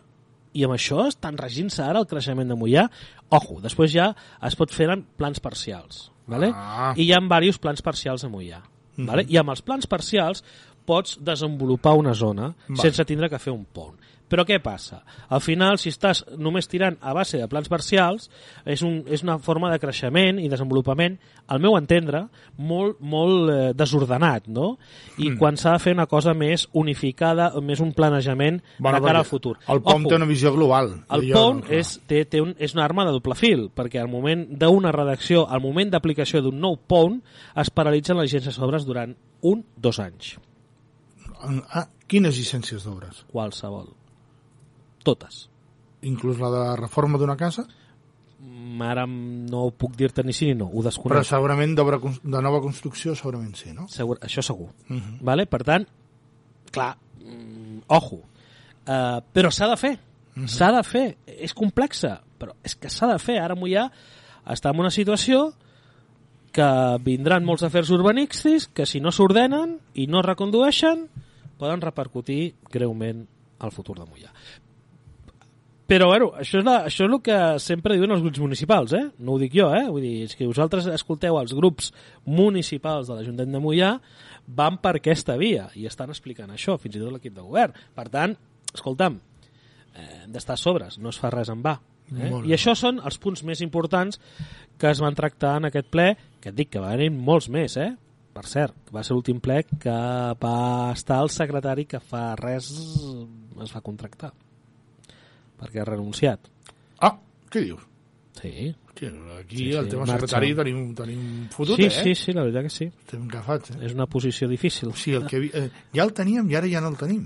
i amb això estan regint-se ara el creixement de Mollà? Ojo, després ja es pot fer en plans parcials. Vale? Ah. I hi ha diversos plans parcials a Mollà. Vale? I amb els plans parcials pots desenvolupar una zona Vale. sense tindre que fer un pont. Però què passa? Al final, si estàs només tirant a base de plans parcials, és, un, és una forma de creixement i desenvolupament, al meu entendre, molt, molt eh, desordenat, no? I quan s'ha de fer una cosa més unificada, més un planejament de cara al futur. El POM Ojo, té una visió global. el Jo, PON no, és, té, té un, és una arma de doble fil, perquè al moment d'una redacció, al moment d'aplicació d'un nou PON, es paralitzen les llicències d'obres durant un, dos anys. Ah, quines llicències d'obres? Qualsevol. Totes. Inclús la de reforma d'una casa? ara no puc dir-te ni sí ni no, ho Però desconec. segurament d'obra cons- de nova construcció segurament sí, no? Segur, això segur. Uh Mhm. -huh. vale? Per tant, clar, mm, ojo, uh, però s'ha de fer. Uh -huh. S'ha de fer. És complexa, però és que s'ha de fer. Ara Mollà està en una situació que vindran molts afers urbanístics que si no s'ordenen i no es recondueixen poden repercutir greument al futur de Mollà. Però, bueno, això és, la, això és el que sempre diuen els grups municipals, eh? No ho dic jo, eh? Vull dir, és que vosaltres escolteu els grups municipals de l'Ajuntament de Mollà van per aquesta via i estan explicant això, fins i tot l'equip de govern. Per tant, escolta'm, eh, hem d'estar sobres, no es fa res en va. Eh? I això són els punts més importants que es van tractar en aquest ple, que et dic que va haver molts més, eh? Per cert, va ser l'últim ple que va estar el secretari que fa res es va contractar perquè ha renunciat. Ah, què dius? Sí, Hòstia, aquí Sí, sí, el sí, tema marxa. secretari tenim, tenim fotut, sí, eh? sí, sí, la veritat que sí. Estem agafats, eh? És una posició difícil. Sigui, el que, eh, ja el teníem i ara ja no el tenim.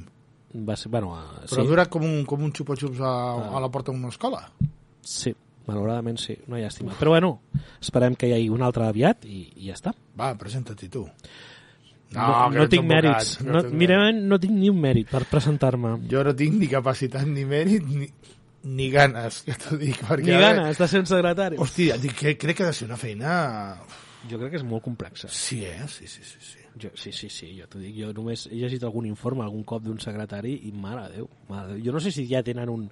Va ser, bueno, eh, Però sí, dura com un, com un xupa-xups a, a la porta d'una escola. sí, malauradament sí, una llàstima. Però bueno, esperem que hi hagi un altre aviat i, i ja està. Va, presenta-t'hi tu. No, que no ets tinc mèrits. No, un mira, no tinc ni un mèrit per presentar-me. Jo no tinc ni capacitat, ni mèrit, ni, ni ganes, que t'ho dic. Perquè, Ni ganes de ser un secretari. Hòstia, dic que crec que ha de ser una feina... Jo crec que és molt complexa. Sí, eh? Sí, sí, sí. sí. Jo, sí, sí, sí, jo t'ho dic. Jo només he llegit algun informe algun cop d'un secretari i, mare de Déu, mare de Déu. Jo no sé si ja tenen un...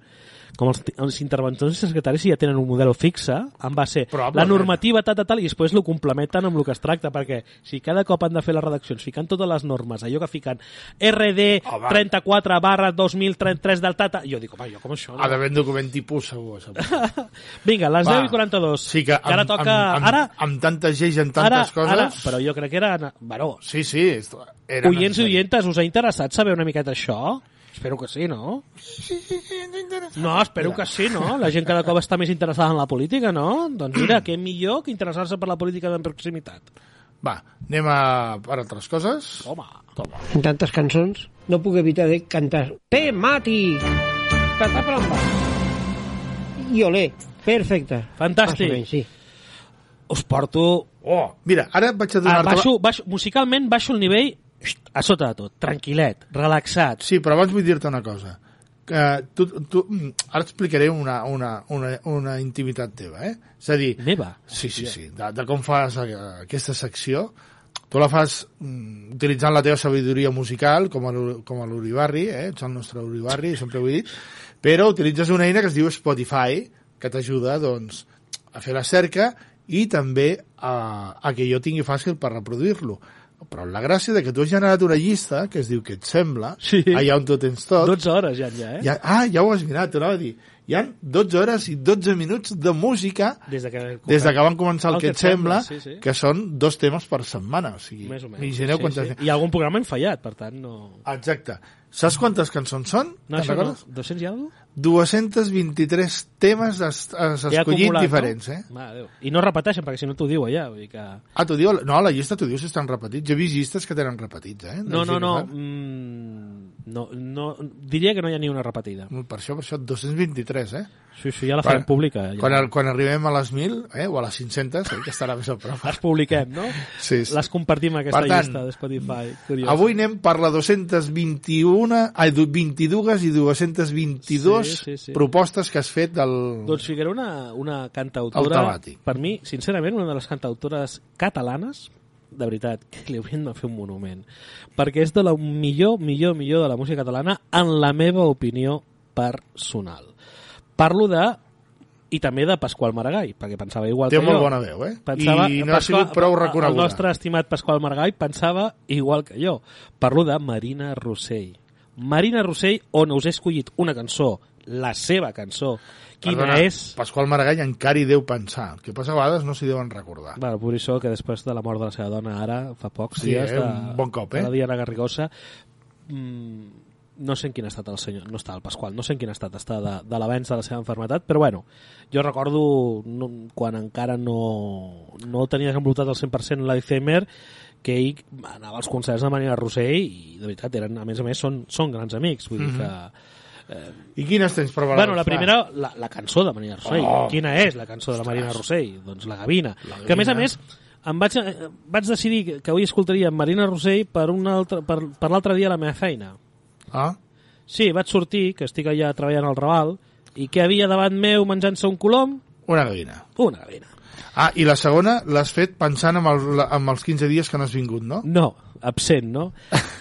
Com els, els interventors i secretaris si ja tenen un model fixe en base Probablement. la normativa tal, tal, tal, i després lo complementen amb el que es tracta, perquè si cada cop han de fer les redaccions ficant totes les normes, allò que fiquen RD Home. 34 barra 2033 del Tata, jo dic, home, jo com això Ha no? d'haver un document tipus segur. segur. Vinga, les Va. 10 i 42. Sí que amb, ara toca... amb, amb, ara, amb tantes lleis, amb ara, tantes coses... ara, però jo crec que era... Bueno, Sí, sí. Era Oients i oientes, us ha interessat saber una miqueta això? Espero que sí, no? No, espero que sí, no? La gent cada cop està més interessada en la política, no? Doncs mira, què millor que interessar-se per la política de proximitat. Va, anem a per altres coses. Home, Toma. en tantes cançons, no puc evitar de cantar temàtic, pataplamba, i olé, perfecte. Fantàstic. Més sí. Us porto... Oh, mira, ara vaig a Ah, donar-te... baixo, baixo, musicalment baixo el nivell a sota de tot, tranquil·let, relaxat. Sí, però abans vull dir-te una cosa. Que tu, tu, ara explicaré una, una, una, una intimitat teva, eh? És a dir, Meva. sí, sí, sí, de, de com fas aquesta secció. Tu la fas mm, utilitzant la teva sabidoria musical, com a com a l'Uribarri, eh? ets el nostre Uribarri, sempre ho he dit, però utilitzes una eina que es diu Spotify, que t'ajuda doncs, a fer la cerca i també a, a que jo tingui fàcil per reproduir-lo. Però la gràcia de que tu has generat una llista que es diu que et sembla, Sí. allà on tu tens tot, 12 hores ja, ja, eh? ja, ah, ja ho has mirat, t'ho anava a dir. Hi han 12 hores i 12 minuts de música Des de que, des de que van començar el, que et sembla, sí, sí. que són dos temes per setmana. O sigui, Més o menys. sí, quantes... sí. I algun programa hem fallat, per tant no... Exacte. Saps quantes cançons són? No, això no. recordes? 200 i alguna 223 temes es, es escollit acumulat, diferents, no? eh? Mare. I no repeteixen, perquè si no t'ho diu allà. Vull dir que... Ah, t'ho diu... No, la llista t'ho diu si estan repetits. Jo he vist llistes que tenen repetits, eh? No, De no, no. que fan. Mm, no, no. Diria que no hi ha ni una repetida. Per això, per això, 223, eh? Sí, sí, ja la farem pública. Ja. Quan, quan arribem a les 1.000, eh? o a les 500, eh? que estarà més a prop. Les publiquem, no? Sí, sí. Les compartim aquesta Per tant, llista de Spotify. Curiós. Avui anem per la 221, ai, du- 22 i 222 Sí, sí, sí. propostes que has fet del... Doncs ficaré una, una cantautora, per mi, sincerament, una de les cantautores catalanes, de veritat, que li haurien de fer un monument. Perquè és de la millor, millor, millor de la música catalana, en la meva opinió personal. Parlo de i també de Pasqual Maragall, perquè pensava igual Té que molt jo. bona veu, eh? Pensava, I no ha sigut prou reconeguda. El nostre estimat Pasqual Maragall pensava igual que jo. Parlo de Marina Rossell. Marina Rossell, on us he escollit una cançó, la seva cançó. Quina Perdona, és? Pasqual Maragall encara hi deu pensar. El que passa a vegades no s'hi deuen recordar. Bueno, per això que després de la mort de la seva dona ara, fa pocs Sí, dies, eh? de, Un bon cop, eh? de la Diana Garrigosa, mm, no sé en quin estat el senyor, no està el Pasqual, no sé en quin estat està de, de l'avenç de la seva enfermetat, però bueno, jo recordo no, quan encara no, no tenia desenvolupat al 100% l'Alzheimer, que ell anava als concerts de Marina Rossell i de veritat eren, a més a més són, són grans amics vull dir que I quines tens preparades? Bueno, la primera, la, la cançó de Marina Rossell. Oh. Quina és la cançó de la Marina Rossell? Doncs la Gavina. La Que a més a Gavina. més, em vaig, eh, vaig decidir que- avui escoltaria Marina Rossell per, un altre, per, per l'altre dia a la meva feina. Ah? Sí, vaig sortir, que estic allà treballant al Raval, i que havia davant meu menjant-se un colom? Una gavina. Una gavina. Ah, i la segona l'has fet pensant en, el, en els 15 dies que no has vingut, no? No, absent, no?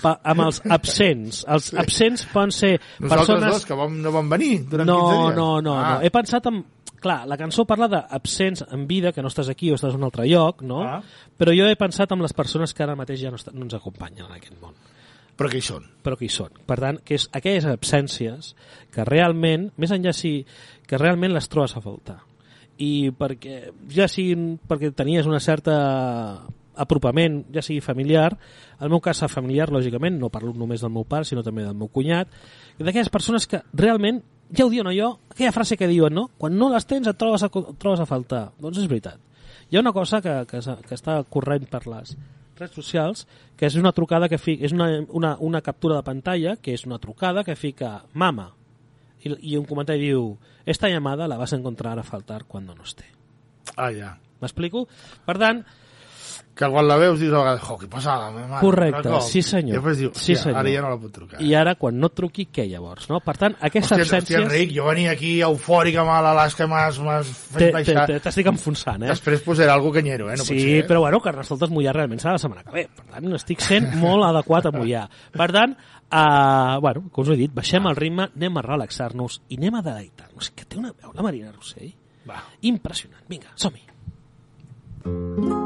Pa, amb els absents. Els sí. absents poden ser Nosaltres persones... dos, que vam, no vam venir durant no, 15 dies. No, no, ah. no. He pensat en... Clar, la cançó parla d'absents en vida, que no estàs aquí o estàs en un altre lloc, no? Ah. Però jo he pensat en les persones que ara mateix ja no, est- no ens acompanyen en aquest món Però que hi són. però que hi són. Per tant, que és aquelles absències que realment, més enllà si que realment les trobes a faltar. I perquè ja siguin perquè tenies una certa apropament, ja sigui familiar, el meu cas familiar, lògicament, no parlo només del meu pare, sinó també del meu cunyat, d'aquelles persones que realment, ja ho diuen jo, aquella frase que diuen, no? Quan no les tens et trobes a, et trobes a faltar. Doncs és veritat. Hi ha una cosa que, que, que està corrent per les redes socials, que és una trucada que fica, és una, una, una captura de pantalla, que és una trucada que fica mama, i, i un comentari diu esta llamada la vas a encontrar a faltar cuando no esté. Ah, ja. M'explico? Per tant, Que quan la veus dius a vegades, jo, què passada, la meva mare. Correcte, Però sí, senyor. I després dius, Sí, hòstia, senyor. ara ja no la puc trucar. i ara quan no truqui, què llavors? No? Per tant, aquesta Hòstia, hòstia, absència... Enric, jo venia aquí eufòric amb l'Alaska, m'has fet baixar. te- T'estic enfonsant, eh? Després posaré algo canyero, eh? No sí, ser, eh? però bueno, Carnestoltes mullar realment serà la setmana que ve. Per tant, estic sent molt adequat a mullar. Per tant, uh, bueno, com us he dit, baixem el ritme, anem a relaxar-nos i anem a deleitar-nos. Que té una veu, la Marina Rossell. Va. Impressionant. Vinga, som-hi. Oh,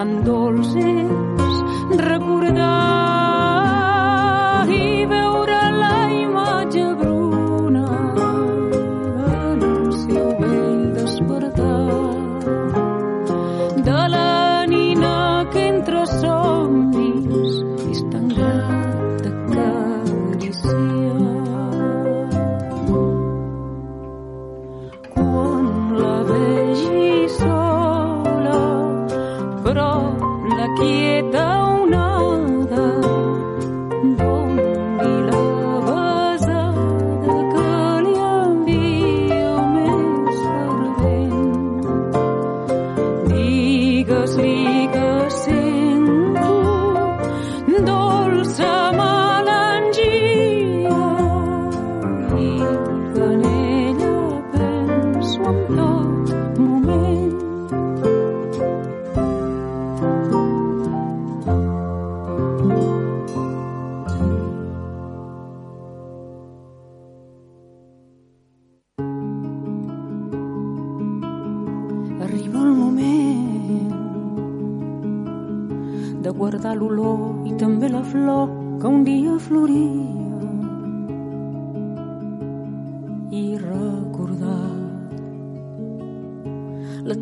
tan dolç és recordar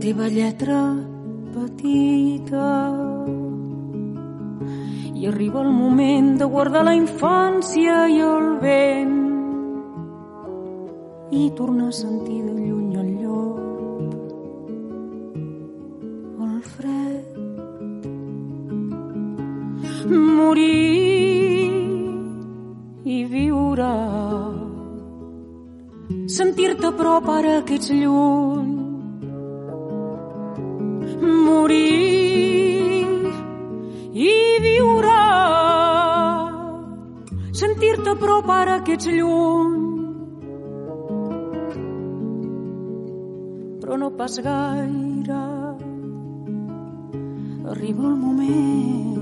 teva lletra petita. I arriba el moment de guardar la infància i el vent. I tornar a sentir de lluny el llop el fred. Morir i viure sentir-te prop ara que ets lluny sentir-te prop ara que ets lluny. Però no pas gaire. Arriba el moment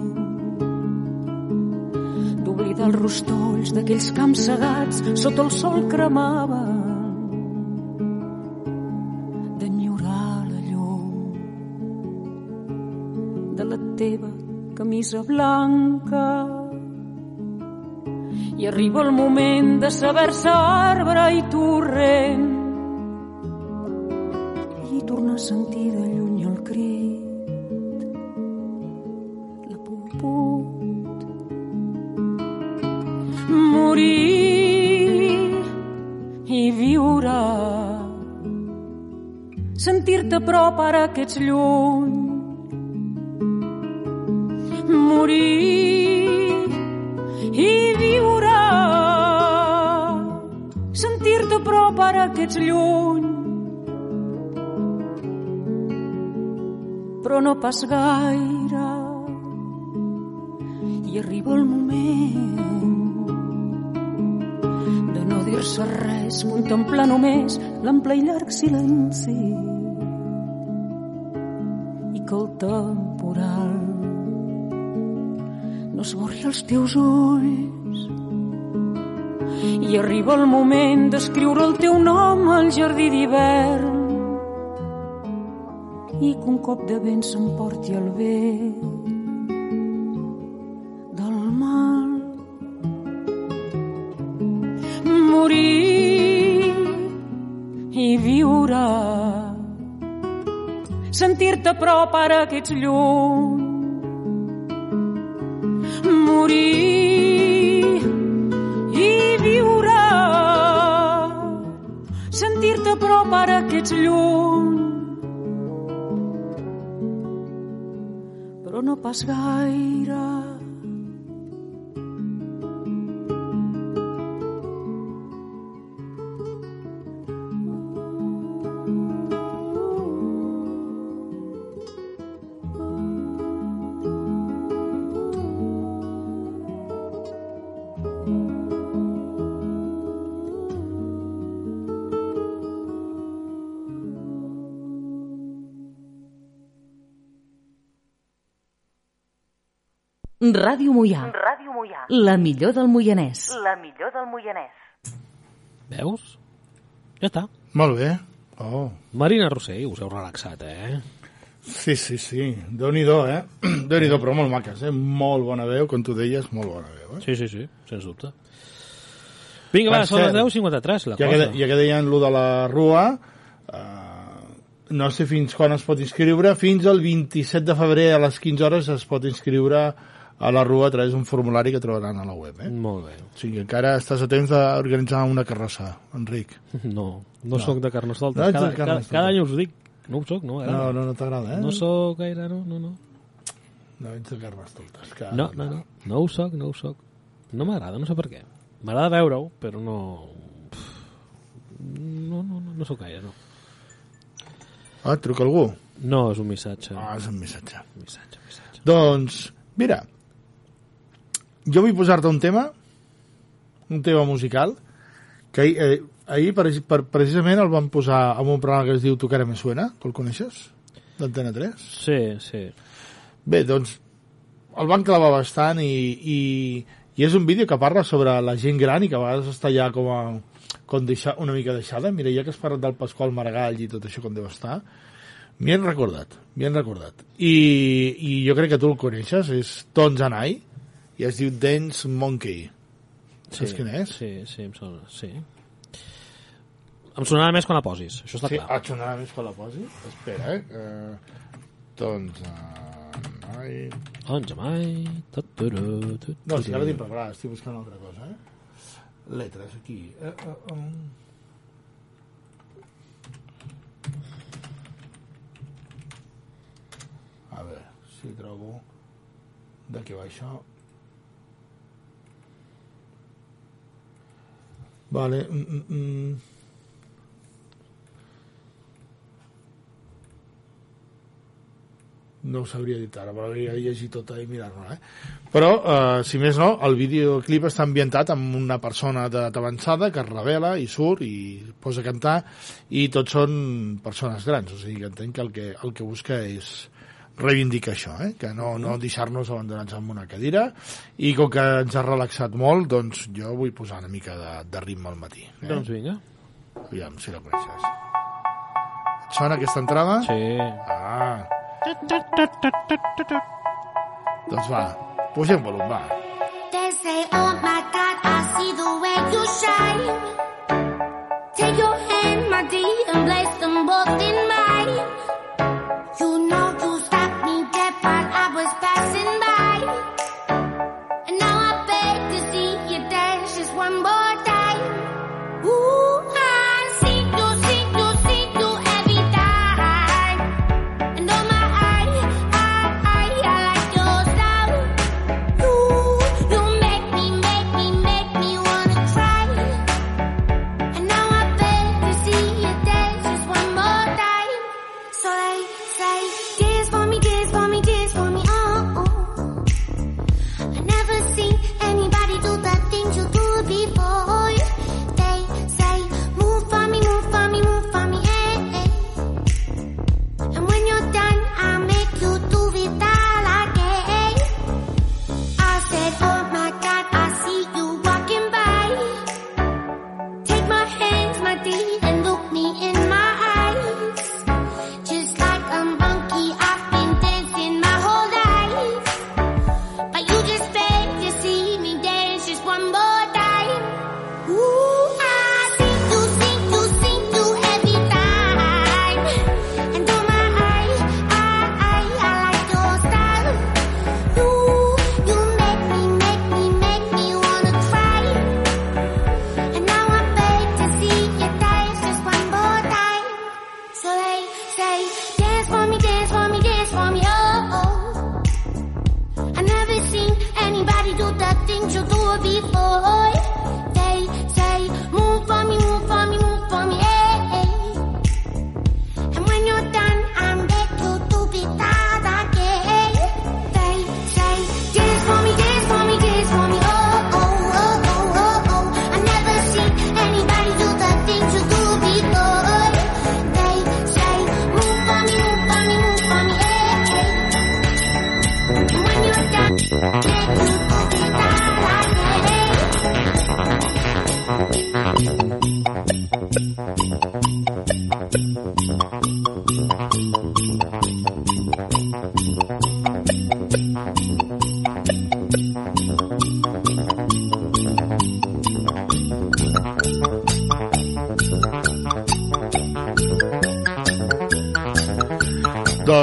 d'oblidar els rostolls d'aquells camps segats sota el sol llum de la teva camisa blanca i arriba el moment de saber-se arbre i torrent. I tornar a sentir de lluny el crit la puput morir i viure sentir-te prop ara que ets lluny. Morir sentir-te a prop ara que ets lluny però no pas gaire i arriba el moment de no dir-se res contemplar només l'ample i llarg silenci i que el temporal no esborri els teus ulls i arriba el moment d'escriure el teu nom al jardí d'hivern. I que un cop de vent s'emporti el vent del mal morir i viure. Sentir-te prop ara que ets lluny però no Ràdio Moià. Ràdio Moià. La millor del Moianès. La millor del Moianès. Veus? Ja està. Molt bé. Oh. Marina Rossell, us heu relaxat, eh? Sí, sí, sí. Déu-n'hi-do, eh? Déu-n'hi-do, però molt maques, eh? Molt bona veu, com tu deies, molt bona veu, eh? Sí, sí, sí, sens dubte. Vinga, va, són les cert, 10.53, la ja cosa. que, ja que deien lo de la rua, eh, no sé fins quan es pot inscriure, fins al 27 de febrer a les 15 hores es pot inscriure a la rua a través d'un formulari que trobaran a la web. Eh? Molt bé. O sigui, encara estàs a temps d'organitzar una carrossa, Enric. No, no, No. sóc de carnestoltes. No cada, cada, cada any us dic. No ho soc, no? No, m'agrada. no, no t'agrada, eh? No sóc gaire, no, no, no. No ets de carnestoltes. Que... No, no, no. No ho soc, no ho soc. No m'agrada, no sé per què. M'agrada veure-ho, però no... No, no, no, no sóc gaire, no. Ah, et truca algú? No, és un missatge. Ah, és un missatge. Missatge, missatge. Doncs, mira, jo vull posar-te un tema, un tema musical, que ahir, eh, ahir per, per, precisament el vam posar en un programa que es diu Tu cara me suena, tu el coneixes? D'Antena 3? Sí, sí. Bé, doncs, el van clavar bastant i, i, i és un vídeo que parla sobre la gent gran i que a vegades està ja com, a, com deixar, una mica deixada. Mira, ja que has parlat del Pasqual Maragall i tot això com deu estar, Bien recordat, bien recordat. I, I jo crec que tu el coneixes, és Tons Anai, i es diu Dance Monkey. Saps quin és? Sí, sí, em sona, sí. Em sonarà més quan la posis, això està Sí, clar. et sonarà més quan la posi? Espera, eh? Uh, Tons Anai... Doncs mai... Tot, turu, tot, No, si ara tinc preparat, estic buscant una altra cosa, eh? Letres, aquí. Eh, eh, um... A veure, si trobo de què va això. Vale. Mm, mm, mm. no ho sabria dir ara, però hauria de llegir tota i mirar-la, eh? Però, eh, si més no, el videoclip està ambientat amb una persona d'edat avançada que es revela i surt i posa a cantar i tots són persones grans, o sigui que entenc que el que, el que busca és reivindicar això, eh? que no, no deixar-nos abandonats en una cadira i com que ens ha relaxat molt, doncs jo vull posar una mica de, de ritme al matí. Eh? Doncs vinga. Aviam si la coneixes. Et sona aquesta entrada? Sí. Ah. Doncs va, pugem volum, va. They say, oh my God, I see the way you shine. Take your hand, my dear, and place them both in mine.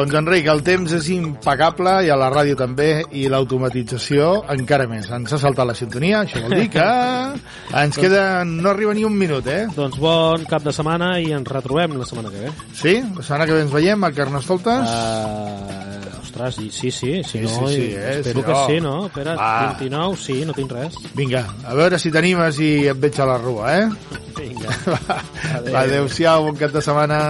Doncs, Enric, el temps és impecable i a la ràdio també, i l'automatització encara més. Ens ha saltat la sintonia, això vol dir que ens queda... no arriba ni un minut, eh? Doncs bon cap de setmana i ens retrobem la setmana que ve. Sí? La setmana que ve ens veiem a Carnestoltes? Uh, ostres, sí, sí, si Sí, no, sí, sí, eh, espero sí, que oh. sí, no? Espera, Va. 29, sí, no tinc res. Vinga, a veure si t'animes i et veig a la rua, eh? Vinga. Va, adéu-siau, bon cap de setmana.